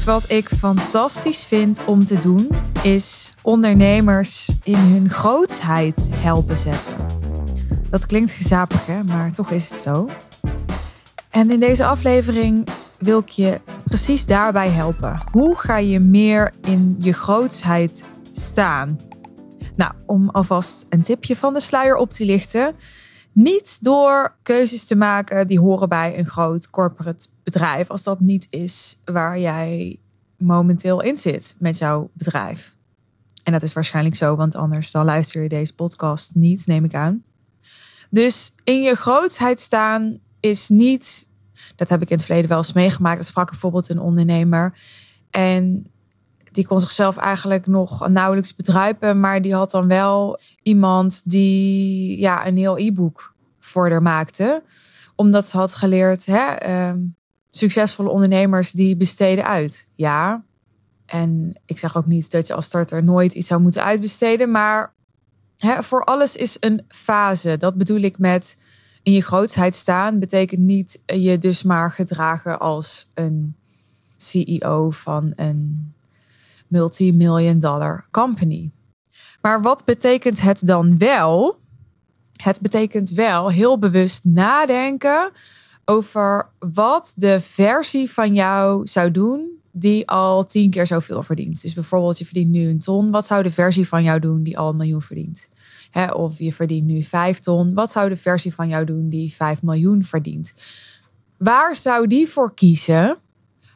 Wat ik fantastisch vind om te doen, is ondernemers in hun grootheid helpen zetten. Dat klinkt gezapig, hè? maar toch is het zo. En in deze aflevering wil ik je precies daarbij helpen. Hoe ga je meer in je grootsheid staan? Nou, om alvast een tipje van de sluier op te lichten. Niet door keuzes te maken die horen bij een groot corporate bedrijf, als dat niet is waar jij momenteel in zit met jouw bedrijf. En dat is waarschijnlijk zo, want anders dan luister je deze podcast niet, neem ik aan. Dus in je grootsheid staan is niet, dat heb ik in het verleden wel eens meegemaakt. Er sprak bijvoorbeeld een ondernemer en die kon zichzelf eigenlijk nog nauwelijks bedruipen, maar die had dan wel iemand die ja, een heel e-book voor haar maakte. Omdat ze had geleerd, hè, ehm, succesvolle ondernemers die besteden uit. Ja, en ik zeg ook niet dat je als starter nooit iets zou moeten uitbesteden, maar hè, voor alles is een fase. Dat bedoel ik met in je grootsheid staan, betekent niet je dus maar gedragen als een CEO van een multi-million dollar company. Maar wat betekent het dan wel? Het betekent wel heel bewust nadenken over wat de versie van jou zou doen die al tien keer zoveel verdient. Dus bijvoorbeeld je verdient nu een ton. Wat zou de versie van jou doen die al een miljoen verdient? of je verdient nu vijf ton. Wat zou de versie van jou doen die vijf miljoen verdient? Waar zou die voor kiezen?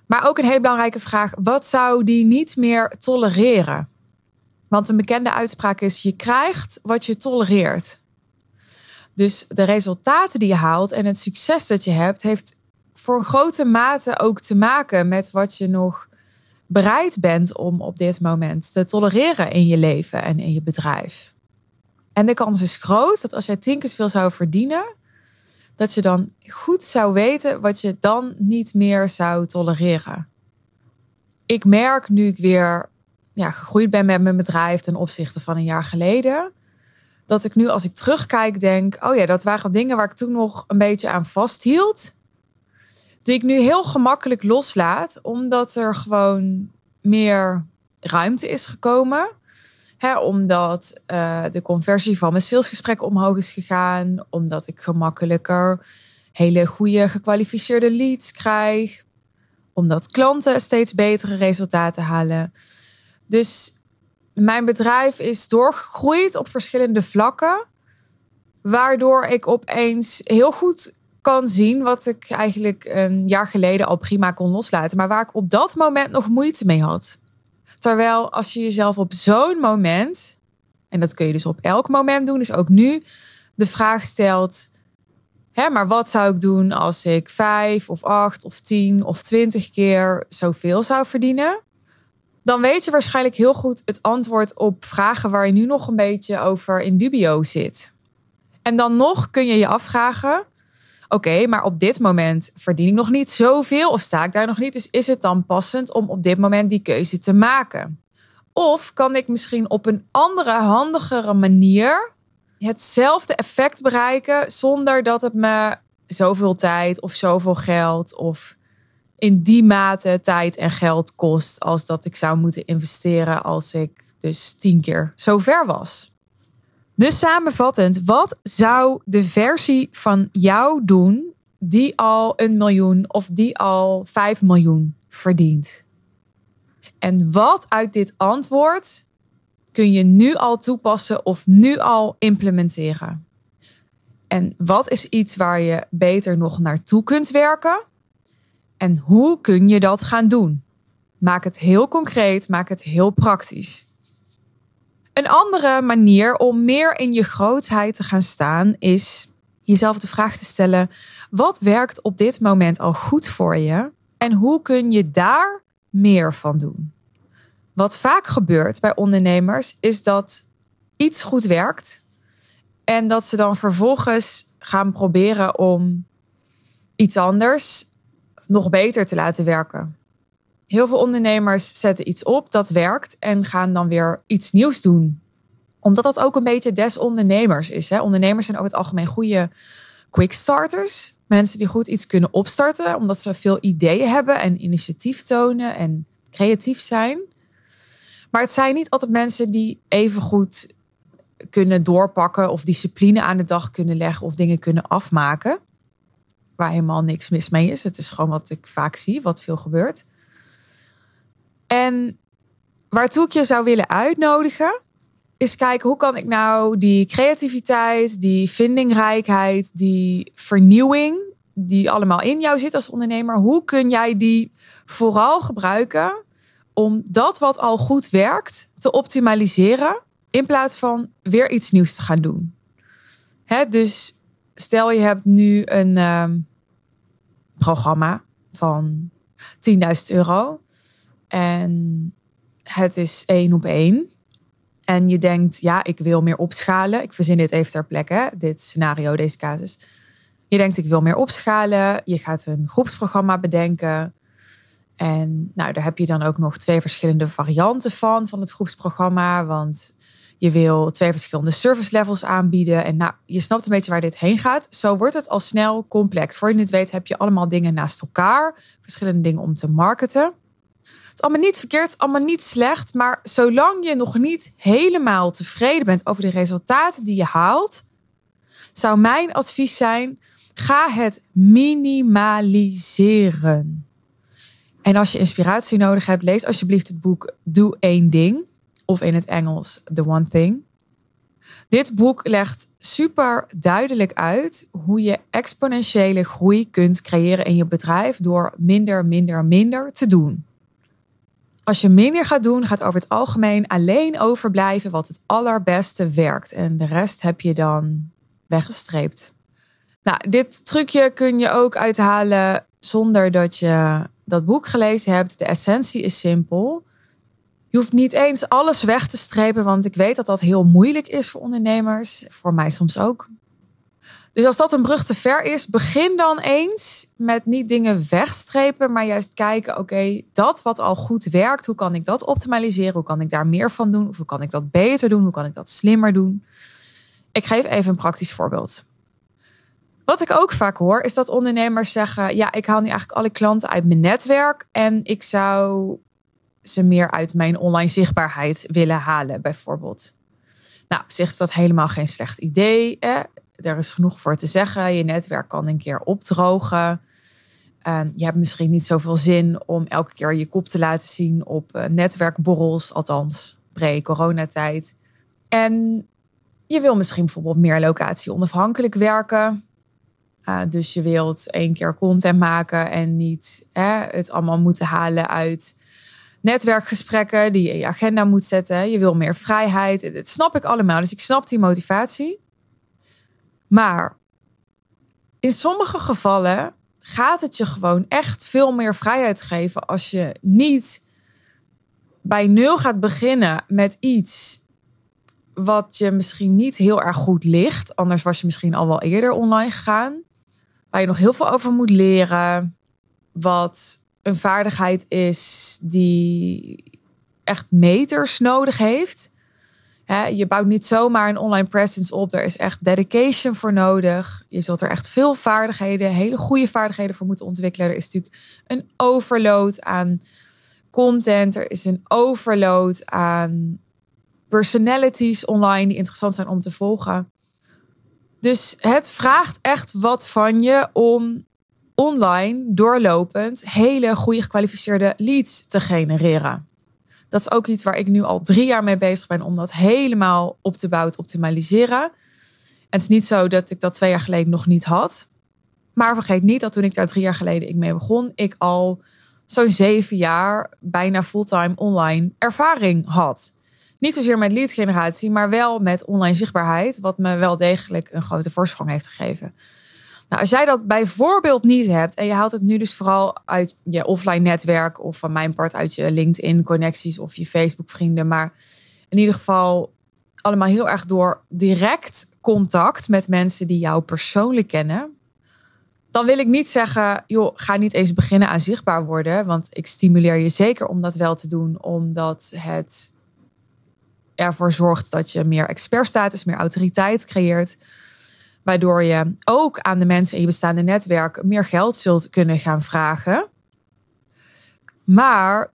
Maar ook een hele belangrijke vraag: wat zou die niet meer tolereren? Want een bekende uitspraak is: je krijgt wat je tolereert. Dus de resultaten die je haalt en het succes dat je hebt, heeft voor grote mate ook te maken met wat je nog bereid bent om op dit moment te tolereren in je leven en in je bedrijf. En de kans is groot dat als jij tien keer veel zou verdienen, dat je dan goed zou weten wat je dan niet meer zou tolereren. Ik merk nu ik weer ja, gegroeid ben met mijn bedrijf ten opzichte van een jaar geleden, dat ik nu als ik terugkijk denk, oh ja, dat waren dingen waar ik toen nog een beetje aan vasthield, die ik nu heel gemakkelijk loslaat, omdat er gewoon meer ruimte is gekomen. Hè, omdat uh, de conversie van mijn salesgesprek omhoog is gegaan. Omdat ik gemakkelijker hele goede gekwalificeerde leads krijg. Omdat klanten steeds betere resultaten halen. Dus mijn bedrijf is doorgegroeid op verschillende vlakken. Waardoor ik opeens heel goed kan zien wat ik eigenlijk een jaar geleden al prima kon loslaten. Maar waar ik op dat moment nog moeite mee had. Terwijl als je jezelf op zo'n moment, en dat kun je dus op elk moment doen, dus ook nu, de vraag stelt: hè, maar wat zou ik doen als ik vijf of acht of tien of twintig keer zoveel zou verdienen? Dan weet je waarschijnlijk heel goed het antwoord op vragen waar je nu nog een beetje over in dubio zit. En dan nog kun je je afvragen: Oké, maar op dit moment verdien ik nog niet zoveel of sta ik daar nog niet. Dus is het dan passend om op dit moment die keuze te maken? Of kan ik misschien op een andere, handigere manier hetzelfde effect bereiken zonder dat het me zoveel tijd of zoveel geld of in die mate tijd en geld kost als dat ik zou moeten investeren als ik dus tien keer zo ver was? Dus samenvattend, wat zou de versie van jou doen die al een miljoen of die al 5 miljoen verdient? En wat uit dit antwoord kun je nu al toepassen of nu al implementeren? En wat is iets waar je beter nog naartoe kunt werken? En hoe kun je dat gaan doen? Maak het heel concreet, maak het heel praktisch. Een andere manier om meer in je grootheid te gaan staan is jezelf de vraag te stellen: wat werkt op dit moment al goed voor je en hoe kun je daar meer van doen? Wat vaak gebeurt bij ondernemers is dat iets goed werkt en dat ze dan vervolgens gaan proberen om iets anders nog beter te laten werken. Heel veel ondernemers zetten iets op dat werkt en gaan dan weer iets nieuws doen. Omdat dat ook een beetje des ondernemers is. Hè? Ondernemers zijn over het algemeen goede quickstarters. Mensen die goed iets kunnen opstarten, omdat ze veel ideeën hebben en initiatief tonen en creatief zijn. Maar het zijn niet altijd mensen die even goed kunnen doorpakken of discipline aan de dag kunnen leggen of dingen kunnen afmaken. Waar helemaal niks mis mee is. Het is gewoon wat ik vaak zie, wat veel gebeurt. En waartoe ik je zou willen uitnodigen, is kijken hoe kan ik nou die creativiteit, die vindingrijkheid, die vernieuwing, die allemaal in jou zit als ondernemer, hoe kun jij die vooral gebruiken om dat wat al goed werkt te optimaliseren in plaats van weer iets nieuws te gaan doen. Dus stel je hebt nu een ehm, programma van 10.000 euro en het is één op één. En je denkt, ja, ik wil meer opschalen. Ik verzin dit even ter plekke, dit scenario, deze casus. Je denkt, ik wil meer opschalen. Je gaat een groepsprogramma bedenken. En nou, daar heb je dan ook nog twee verschillende varianten van, van het groepsprogramma. Want je wil twee verschillende service levels aanbieden. En nou, je snapt een beetje waar dit heen gaat. Zo wordt het al snel complex. Voor je het weet heb je allemaal dingen naast elkaar. Verschillende dingen om te marketen. Het is allemaal niet verkeerd, allemaal niet slecht. Maar zolang je nog niet helemaal tevreden bent over de resultaten die je haalt, zou mijn advies zijn: ga het minimaliseren. En als je inspiratie nodig hebt, lees alsjeblieft het boek Doe één ding. Of in het Engels The One Thing. Dit boek legt super duidelijk uit hoe je exponentiële groei kunt creëren in je bedrijf door minder, minder, minder te doen. Als je minder gaat doen, gaat over het algemeen alleen overblijven wat het allerbeste werkt. En de rest heb je dan weggestreept. Nou, dit trucje kun je ook uithalen zonder dat je dat boek gelezen hebt. De essentie is simpel. Je hoeft niet eens alles weg te strepen, want ik weet dat dat heel moeilijk is voor ondernemers. Voor mij soms ook. Dus als dat een brug te ver is, begin dan eens met niet dingen wegstrepen, maar juist kijken: oké, dat wat al goed werkt, hoe kan ik dat optimaliseren? Hoe kan ik daar meer van doen? Of hoe kan ik dat beter doen? Hoe kan ik dat slimmer doen? Ik geef even een praktisch voorbeeld. Wat ik ook vaak hoor, is dat ondernemers zeggen: Ja, ik haal nu eigenlijk alle klanten uit mijn netwerk en ik zou ze meer uit mijn online zichtbaarheid willen halen, bijvoorbeeld. Nou, op zich is dat helemaal geen slecht idee. Hè? Er is genoeg voor te zeggen. Je netwerk kan een keer opdrogen. Ehm, je hebt misschien niet zoveel zin om elke keer je kop te laten zien op uh, netwerkborrels, althans pre-coronatijd. En je wil misschien bijvoorbeeld meer locatie onafhankelijk werken. Uh, dus je wilt één keer content maken en niet hè, het allemaal moeten halen uit netwerkgesprekken die je in je agenda moet zetten. Je wil meer vrijheid. Dat snap ik allemaal. Dus ik snap die motivatie. Maar in sommige gevallen gaat het je gewoon echt veel meer vrijheid geven als je niet bij nul gaat beginnen met iets wat je misschien niet heel erg goed ligt. Anders was je misschien al wel eerder online gegaan. Waar je nog heel veel over moet leren. Wat een vaardigheid is die echt meters nodig heeft. je bouwt niet zomaar een online presence op. Er is echt dedication voor nodig. Je zult er echt veel vaardigheden, hele goede vaardigheden voor moeten ontwikkelen. Er is natuurlijk een overload aan content. Er is een overload aan personalities online die interessant zijn om te volgen. Dus het vraagt echt wat van je om online doorlopend hele goede gekwalificeerde leads te genereren. Dat is ook iets waar ik nu al drie jaar mee bezig ben om dat helemaal op te bouwen, te optimaliseren. En het is niet zo dat ik dat twee jaar geleden nog niet had. Maar vergeet niet dat toen ik daar drie jaar geleden mee begon, ik al zo'n zeven jaar bijna fulltime online ervaring had. Niet zozeer met lead generatie, maar wel met online zichtbaarheid, wat me wel degelijk een grote voorsprong heeft gegeven. Nou, als jij dat bijvoorbeeld niet hebt en je haalt het nu dus vooral uit je offline netwerk of van mijn part uit je LinkedIn connecties of je Facebook vrienden, maar in ieder geval allemaal heel erg door direct contact met mensen die jou persoonlijk kennen. Dan wil ik niet zeggen, joh, ga niet eens beginnen aan zichtbaar worden, want ik stimuleer je zeker om dat wel te doen, omdat het ervoor zorgt dat je meer expertstatus, meer autoriteit creëert. Waardoor je ook aan de mensen in je bestaande netwerk meer geld zult kunnen gaan vragen. Maar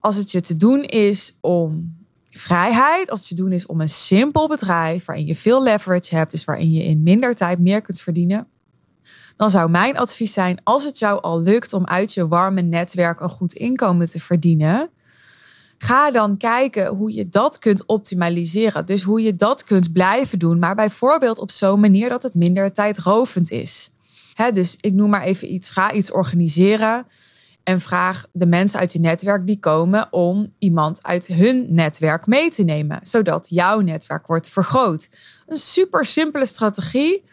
als het je te doen is om vrijheid, als het je doen is om een simpel bedrijf waarin je veel leverage hebt, dus waarin je in minder tijd meer kunt verdienen, dan zou mijn advies zijn: als het jou al lukt om uit je warme netwerk een goed inkomen te verdienen, ga dan kijken hoe je dat kunt optimaliseren. Dus hoe je dat kunt blijven doen, maar bijvoorbeeld op zo'n manier dat het minder tijdrovend is. dus ik noem maar even iets: ga iets organiseren. En vraag de mensen uit je netwerk die komen om iemand uit hun netwerk mee te nemen, zodat jouw netwerk wordt vergroot. Een super simpele strategie,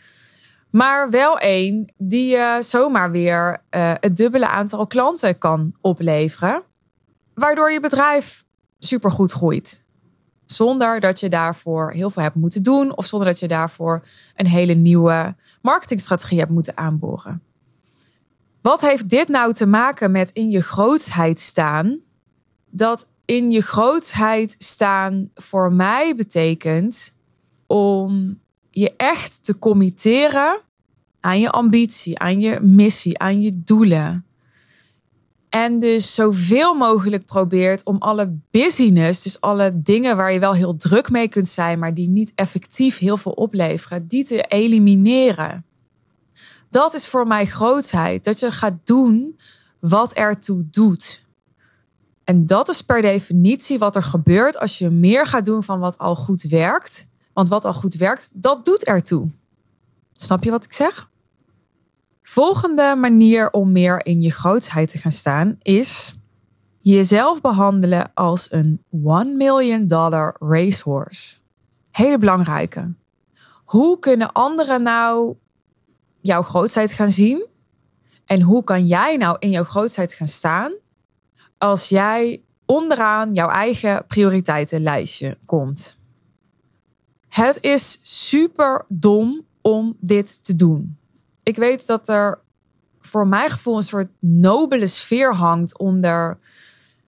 maar wel één die je zomaar weer uh, het dubbele aantal klanten kan opleveren, waardoor je bedrijf supergoed groeit. Zonder dat je daarvoor heel veel hebt moeten doen of zonder dat je daarvoor een hele nieuwe marketingstrategie hebt moeten aanboren. Wat heeft dit nou te maken met in je grootsheid staan? Dat in je grootsheid staan voor mij betekent om je echt te committeren aan je ambitie, aan je missie, aan je doelen. En dus zoveel mogelijk probeert om alle busyness, dus alle dingen waar je wel heel druk mee kunt zijn, maar die niet effectief heel veel opleveren, die te elimineren. Dat is voor mij grootheid. Dat je gaat doen wat ertoe doet. En dat is per definitie wat er gebeurt als je meer gaat doen van wat al goed werkt. Want wat al goed werkt, dat doet ertoe. Snap je wat ik zeg? Volgende manier om meer in je grootheid te gaan staan is jezelf behandelen als een 1 million dollar racehorse. Hele belangrijke. Hoe kunnen anderen nou jouw grootheid gaan zien? En hoe kan jij nou in jouw grootheid gaan staan als jij onderaan jouw eigen prioriteitenlijstje komt? Het is super dom om dit te doen. Ik weet dat er voor mijn gevoel een soort nobele sfeer hangt onder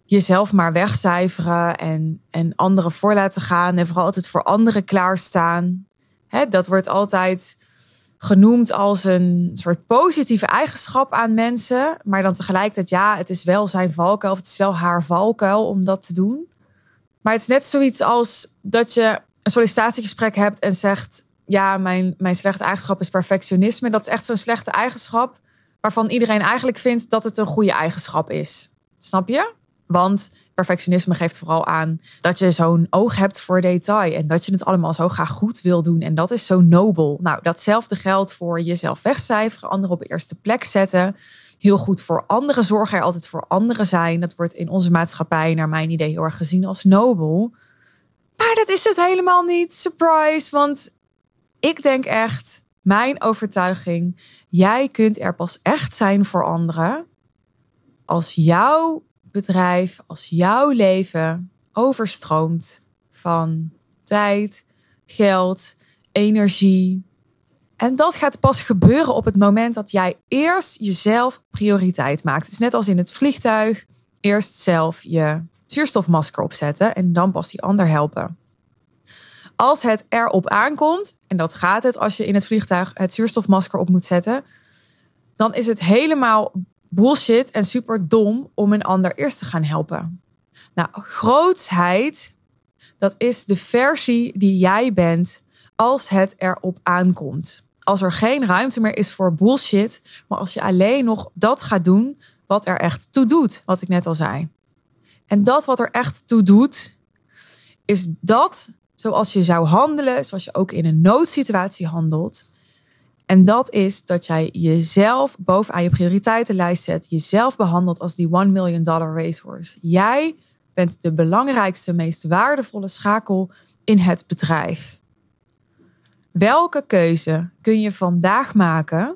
jezelf maar wegcijferen en, en anderen voor laten gaan en vooral altijd voor anderen klaarstaan. He, dat wordt altijd genoemd als een soort positieve eigenschap aan mensen. Maar dan tegelijkertijd, ja, het is wel zijn valkuil of het is wel haar valkuil om dat te doen. Maar het is net zoiets als dat je een sollicitatiegesprek hebt en zegt: Ja, mijn, mijn slechte eigenschap is perfectionisme. Dat is echt zo'n slechte eigenschap waarvan iedereen eigenlijk vindt dat het een goede eigenschap is. Snap je? Want perfectionisme geeft vooral aan dat je zo'n oog hebt voor detail en dat je het allemaal zo graag goed wil doen. En dat is zo nobel. Nou, datzelfde geldt voor jezelf wegcijferen, anderen op de eerste plek zetten. Heel goed voor anderen zorgen, er altijd voor anderen zijn. Dat wordt in onze maatschappij, naar mijn idee, heel erg gezien als nobel. Maar dat is het helemaal niet. Surprise, want ik denk echt, mijn overtuiging, jij kunt er pas echt zijn voor anderen als jouw bedrijf, als jouw leven overstroomt van tijd, geld, energie. En dat gaat pas gebeuren op het moment dat jij eerst jezelf prioriteit maakt. Het is net als in het vliegtuig. Eerst zelf je zuurstofmasker opzetten en dan pas die ander helpen. Als het erop aankomt, en dat gaat het als je in het vliegtuig het zuurstofmasker op moet zetten, dan is het helemaal bullshit en super dom om een ander eerst te gaan helpen. Nou, grootsheid, dat is de versie die jij bent als het erop aankomt. Als er geen ruimte meer is voor bullshit, maar als je alleen nog dat gaat doen wat er echt toe doet, wat ik net al zei. En dat wat er echt toe doet, is dat zoals je zou handelen, zoals je ook in een noodsituatie handelt, en dat is dat jij jezelf bovenaan je prioriteitenlijst zet. Jezelf behandelt als die 1 million dollar racehorse. Jij bent de belangrijkste, meest waardevolle schakel in het bedrijf. Welke keuze kun je vandaag maken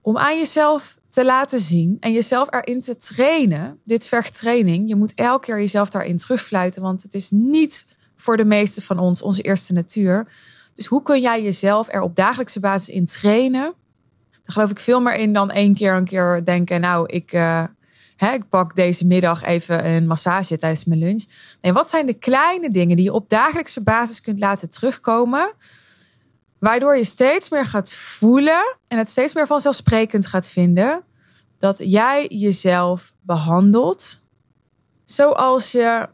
om aan jezelf te laten zien en jezelf erin te trainen? Dit vergt training. Je moet elke keer jezelf daarin terugfluiten, want het is niet voor de meeste van ons onze eerste natuur. Dus hoe kun jij jezelf er op dagelijkse basis in trainen? Daar geloof ik veel meer in dan één keer een keer denken, nou, ik, uh, hè, ik pak deze middag even een massage tijdens mijn lunch. Nee, wat zijn de kleine dingen die je op dagelijkse basis kunt laten terugkomen? Waardoor je steeds meer gaat voelen en het steeds meer vanzelfsprekend gaat vinden dat jij jezelf behandelt zoals je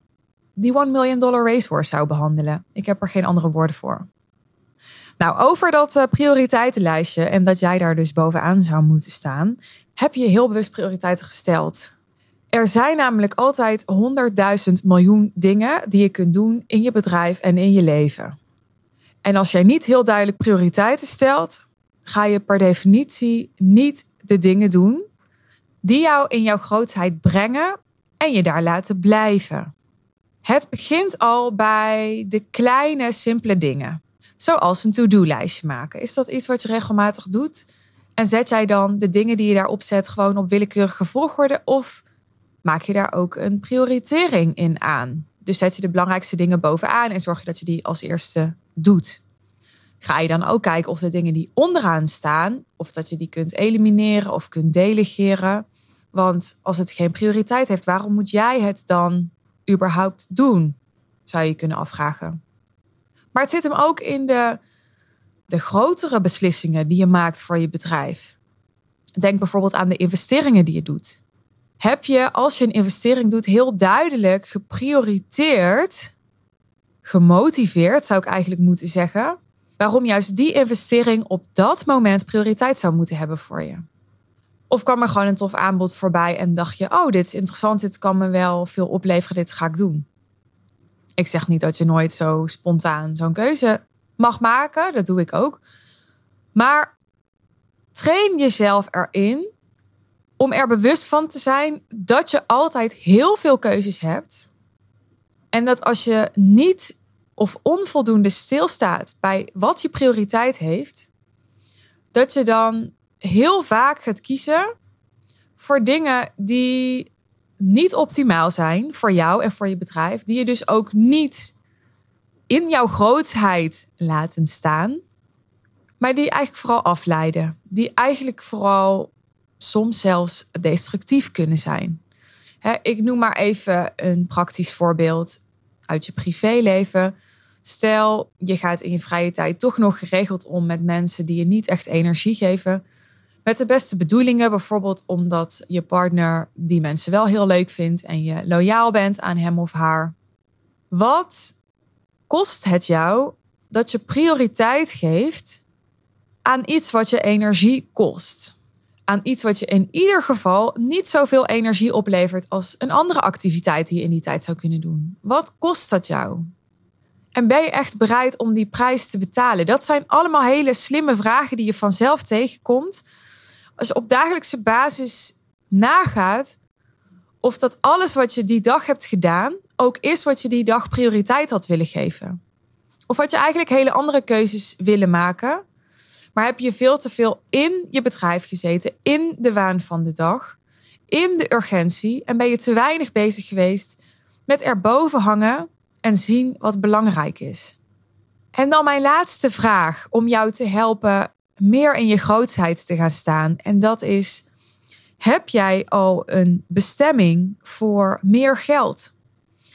die 1 million dollar racehorse zou behandelen. Ik heb er geen andere woorden voor. Nou, over dat uh, prioriteitenlijstje en dat jij daar dus bovenaan zou moeten staan, heb je heel bewust prioriteiten gesteld. Er zijn namelijk altijd 100.000 miljoen dingen die je kunt doen in je bedrijf en in je leven. En als jij niet heel duidelijk prioriteiten stelt, ga je per definitie niet de dingen doen die jou in jouw grootheid brengen en je daar laten blijven. Het begint al bij de kleine, simpele dingen. Zoals een to-do-lijstje maken. Is dat iets wat je regelmatig doet? En zet jij dan de dingen die je daarop zet gewoon op willekeurige volgorde? Of maak je daar ook een prioritering in aan? Dus zet je de belangrijkste dingen bovenaan en zorg je dat je die als eerste doet. Ga je dan ook kijken of de dingen die onderaan staan, of dat je die kunt elimineren of kunt delegeren. Want als het geen prioriteit heeft, waarom moet jij het dan überhaupt doen? Zou je kunnen afvragen. Maar het zit hem ook in de, de grotere beslissingen die je maakt voor je bedrijf. Denk bijvoorbeeld aan de investeringen die je doet. Heb je, als je een investering doet, heel duidelijk geprioriteerd, gemotiveerd zou ik eigenlijk moeten zeggen, waarom juist die investering op dat moment prioriteit zou moeten hebben voor je? Of kwam er gewoon een tof aanbod voorbij en dacht je, oh, dit is interessant, dit kan me wel veel opleveren, dit ga ik doen. Ik zeg niet dat je nooit zo spontaan zo'n keuze mag maken, dat doe ik ook. Maar train jezelf erin om er bewust van te zijn dat je altijd heel veel keuzes hebt. En dat als je niet of onvoldoende stilstaat bij wat je prioriteit heeft, dat je dan heel vaak gaat kiezen voor dingen die niet optimaal zijn voor jou en voor je bedrijf, die je dus ook niet in jouw grootsheid laten staan, maar die eigenlijk vooral afleiden, die eigenlijk vooral soms zelfs destructief kunnen zijn. ik noem maar even een praktisch voorbeeld uit je privéleven. Stel, je gaat in je vrije tijd toch nog geregeld om met mensen die je niet echt energie geven. Met de beste bedoelingen, bijvoorbeeld omdat je partner die mensen wel heel leuk vindt en je loyaal bent aan hem of haar. Wat kost het jou dat je prioriteit geeft aan iets wat je energie kost? Aan iets wat je in ieder geval niet zoveel energie oplevert als een andere activiteit die je in die tijd zou kunnen doen. Wat kost dat jou? En ben je echt bereid om die prijs te betalen? Dat zijn allemaal hele slimme vragen die je vanzelf tegenkomt als je op dagelijkse basis nagaat of dat alles wat je die dag hebt gedaan ook is wat je die dag prioriteit had willen geven. Of had je eigenlijk hele andere keuzes willen maken, maar heb je veel te veel in je bedrijf gezeten, in de waan van de dag, in de urgentie en ben je te weinig bezig geweest met erboven hangen en zien wat belangrijk is. En dan mijn laatste vraag om jou te helpen meer in je grootsheid te gaan staan. En dat is: heb jij al een bestemming voor meer geld?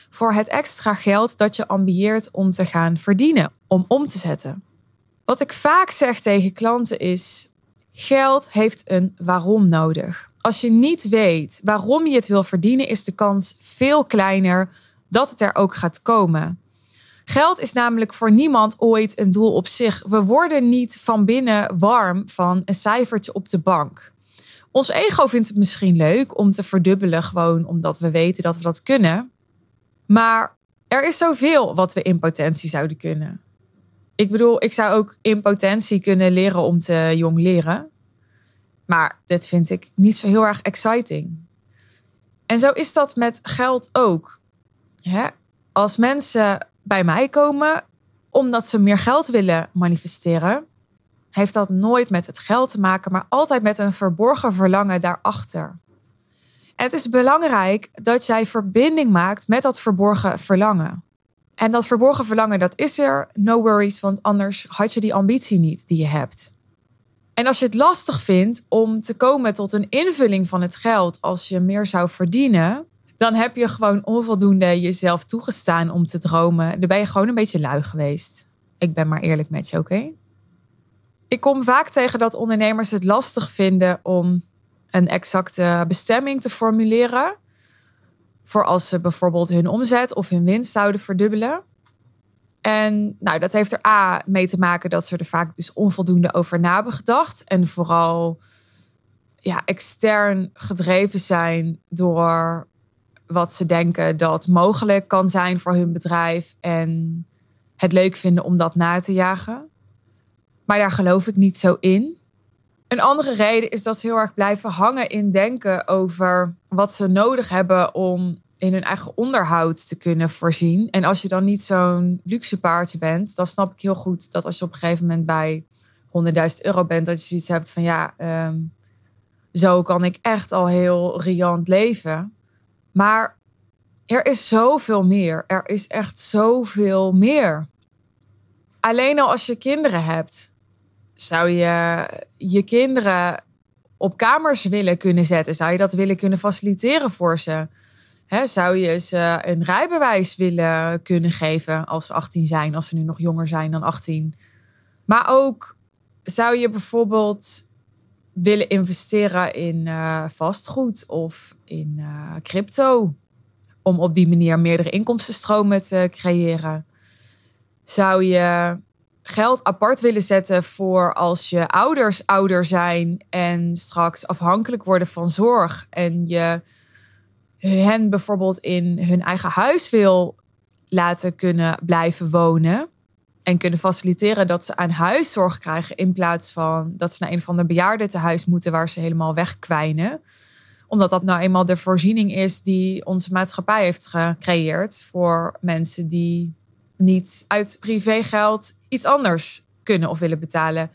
Voor het extra geld dat je ambieert om te gaan verdienen, om om te zetten. Wat ik vaak zeg tegen klanten is: geld heeft een waarom nodig. Als je niet weet waarom je het wil verdienen, is de kans veel kleiner dat het er ook gaat komen. Geld is namelijk voor niemand ooit een doel op zich. We worden niet van binnen warm van een cijfertje op de bank. Ons ego vindt het misschien leuk om te verdubbelen, gewoon omdat we weten dat we dat kunnen. Maar er is zoveel wat we in potentie zouden kunnen. Ik bedoel, ik zou ook in potentie kunnen leren om te jong leren. Maar dit vind ik niet zo heel erg exciting. En zo is dat met geld ook. Als mensen bij mij komen omdat ze meer geld willen manifesteren, heeft dat nooit met het geld te maken, maar altijd met een verborgen verlangen daarachter. En het is belangrijk dat jij verbinding maakt met dat verborgen verlangen. En dat verborgen verlangen, dat is er, no worries, want anders had je die ambitie niet die je hebt. En als je het lastig vindt om te komen tot een invulling van het geld als je meer zou verdienen, dan heb je gewoon onvoldoende jezelf toegestaan om te dromen. Dan ben je gewoon een beetje lui geweest. Ik ben maar eerlijk met je, oké? Ik kom vaak tegen dat ondernemers het lastig vinden om een exacte bestemming te formuleren. Voor als ze bijvoorbeeld hun omzet of hun winst zouden verdubbelen. En nou, dat heeft er A mee te maken dat ze er vaak dus onvoldoende over na. En vooral ja, extern gedreven zijn door wat ze denken dat mogelijk kan zijn voor hun bedrijf. En het leuk vinden om dat na te jagen. Maar daar geloof ik niet zo in. Een andere reden is dat ze heel erg blijven hangen in denken over wat ze nodig hebben om in hun eigen onderhoud te kunnen voorzien. En als je dan niet zo'n luxe paardje bent, dan snap ik heel goed dat als je op een gegeven moment bij 100.000 euro bent, dat je zoiets hebt van ja, ehm, zo kan ik echt al heel riant leven. Maar er is zoveel meer. Er is echt zoveel meer. Alleen al als je kinderen hebt, zou je je kinderen op kamers willen kunnen zetten? Zou je dat willen kunnen faciliteren voor ze? zou je ze een rijbewijs willen kunnen geven als ze 18 zijn, als ze nu nog jonger zijn dan 18? Maar ook zou je bijvoorbeeld willen investeren in uh, vastgoed of in uh, crypto? Om op die manier meerdere inkomstenstromen te creëren. Zou je geld apart willen zetten voor als je ouders ouder zijn en straks afhankelijk worden van zorg en je hen bijvoorbeeld in hun eigen huis wil laten kunnen blijven wonen en kunnen faciliteren dat ze aan huiszorg krijgen in plaats van dat ze naar een van de bejaardentehuis moeten waar ze helemaal wegkwijnen omdat dat nou eenmaal de voorziening is die onze maatschappij heeft gecreëerd voor mensen die niet uit privégeld iets anders kunnen of willen betalen.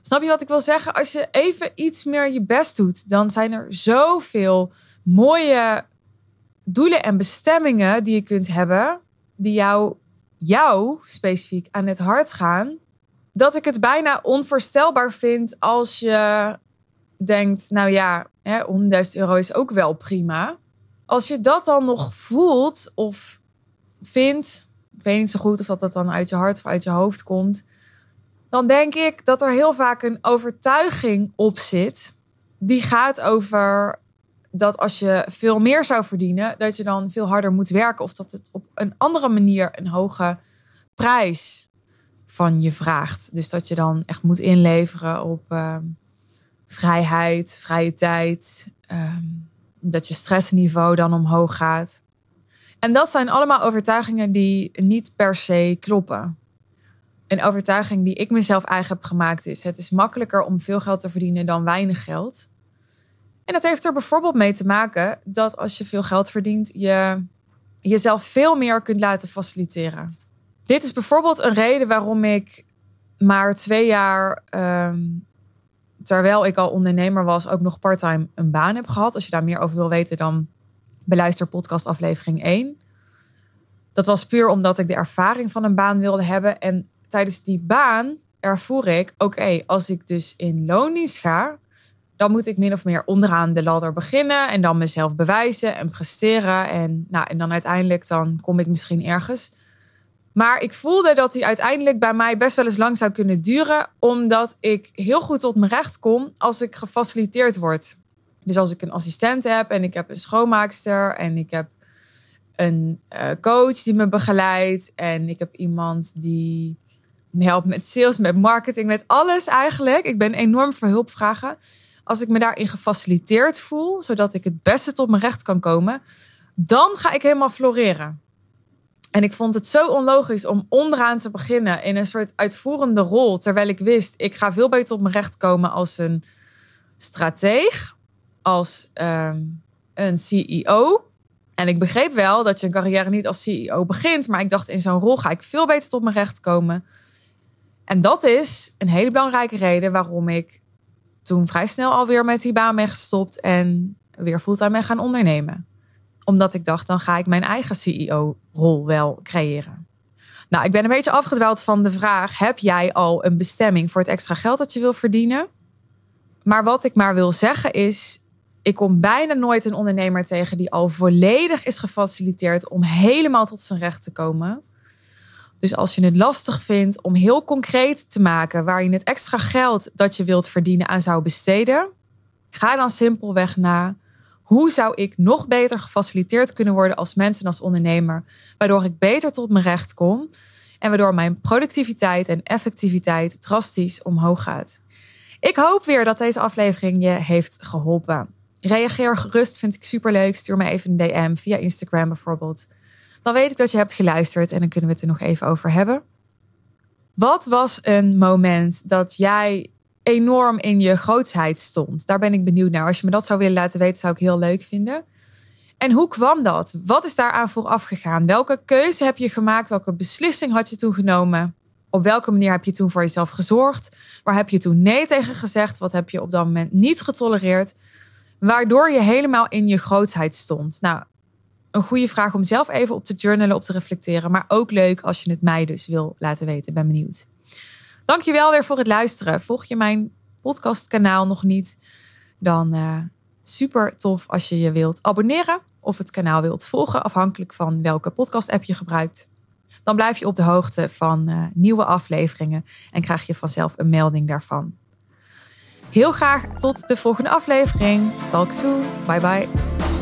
Snap je wat ik wil zeggen? Als je even iets meer je best doet, dan zijn er zoveel mooie doelen en bestemmingen die je kunt hebben, die jou, jou specifiek aan het hart gaan, dat ik het bijna onvoorstelbaar vind als je denkt, nou ja, 100.000 euro is ook wel prima. Als je dat dan nog voelt of vindt, ik weet niet zo goed of dat, dat dan uit je hart of uit je hoofd komt, dan denk ik dat er heel vaak een overtuiging op zit. Die gaat over dat als je veel meer zou verdienen, dat je dan veel harder moet werken. Of dat het op een andere manier een hoge prijs van je vraagt. Dus dat je dan echt moet inleveren op ehm, vrijheid, vrije tijd. Ehm, dat je stressniveau dan omhoog gaat. En dat zijn allemaal overtuigingen die niet per se kloppen. Een overtuiging die ik mezelf eigen heb gemaakt is: het is makkelijker om veel geld te verdienen dan weinig geld. En dat heeft er bijvoorbeeld mee te maken dat als je veel geld verdient, je jezelf veel meer kunt laten faciliteren. Dit is bijvoorbeeld een reden waarom ik maar twee jaar, ehm, terwijl ik al ondernemer was, ook nog parttime een baan heb gehad. Als je daar meer over wil weten, dan beluister podcast aflevering 1. Dat was puur omdat ik de ervaring van een baan wilde hebben. En tijdens die baan ervoer ik, oké, als ik dus in loondienst ga, dan moet ik min of meer onderaan de ladder beginnen en dan mezelf bewijzen en presteren. En, nou, en dan uiteindelijk dan kom ik misschien ergens. Maar ik voelde dat die uiteindelijk bij mij best wel eens lang zou kunnen duren, omdat ik heel goed tot mijn recht kom als ik gefaciliteerd word. Dus als ik een assistent heb en ik heb een schoonmaakster en ik heb een uh, coach die me begeleidt en ik heb iemand die me helpt met sales, met marketing, met alles eigenlijk. Ik ben enorm voor hulpvragen. Als ik me daarin gefaciliteerd voel, zodat ik het beste tot mijn recht kan komen, dan ga ik helemaal floreren. En ik vond het zo onlogisch om onderaan te beginnen in een soort uitvoerende rol, terwijl ik wist, ik ga veel beter tot mijn recht komen als een strateeg als ehm, een CEO. En ik begreep wel dat je een carrière niet als CEO begint, maar ik dacht in zo'n rol ga ik veel beter tot mijn recht komen. En dat is een hele belangrijke reden waarom ik toen vrij snel alweer met die baan ben gestopt en weer fulltime ben gaan ondernemen. Omdat ik dacht, dan ga ik mijn eigen CEO-rol wel creëren. Nou, ik ben een beetje afgedwaald van de vraag: heb jij al een bestemming voor het extra geld dat je wil verdienen? Maar wat ik maar wil zeggen is: ik kom bijna nooit een ondernemer tegen die al volledig is gefaciliteerd om helemaal tot zijn recht te komen. Dus als je het lastig vindt om heel concreet te maken waar je het extra geld dat je wilt verdienen aan zou besteden, ga dan simpelweg na hoe zou ik nog beter gefaciliteerd kunnen worden als mens en als ondernemer, waardoor ik beter tot mijn recht kom en waardoor mijn productiviteit en effectiviteit drastisch omhoog gaat. Ik hoop weer dat deze aflevering je heeft geholpen. Reageer gerust, vind ik superleuk. Stuur me even een DM via Instagram bijvoorbeeld. Dan weet ik dat je hebt geluisterd en dan kunnen we het er nog even over hebben. Wat was een moment dat jij enorm in je grootsheid stond? Daar ben ik benieuwd naar. Als je me dat zou willen laten weten, zou ik heel leuk vinden. En hoe kwam dat? Wat is daaraan vooraf gegaan? Welke keuze heb je gemaakt? Welke beslissing had je toen genomen? Op welke manier heb je toen voor jezelf gezorgd? Waar heb je toen nee tegen gezegd? Wat heb je op dat moment niet getolereerd? Waardoor je helemaal in je grootsheid stond. Nou, een goede vraag om zelf even op te journalen, op te reflecteren. Maar ook leuk als je het mij dus wil laten weten. Ben benieuwd. Dankjewel weer voor het luisteren. Volg je mijn podcastkanaal nog niet? Dan uh, super tof als je je wilt abonneren of het kanaal wilt volgen, afhankelijk van welke podcast-app je gebruikt. Dan blijf je op de hoogte van uh, nieuwe afleveringen en krijg je vanzelf een melding daarvan. Heel graag tot de volgende aflevering. Talk soon. Bye bye.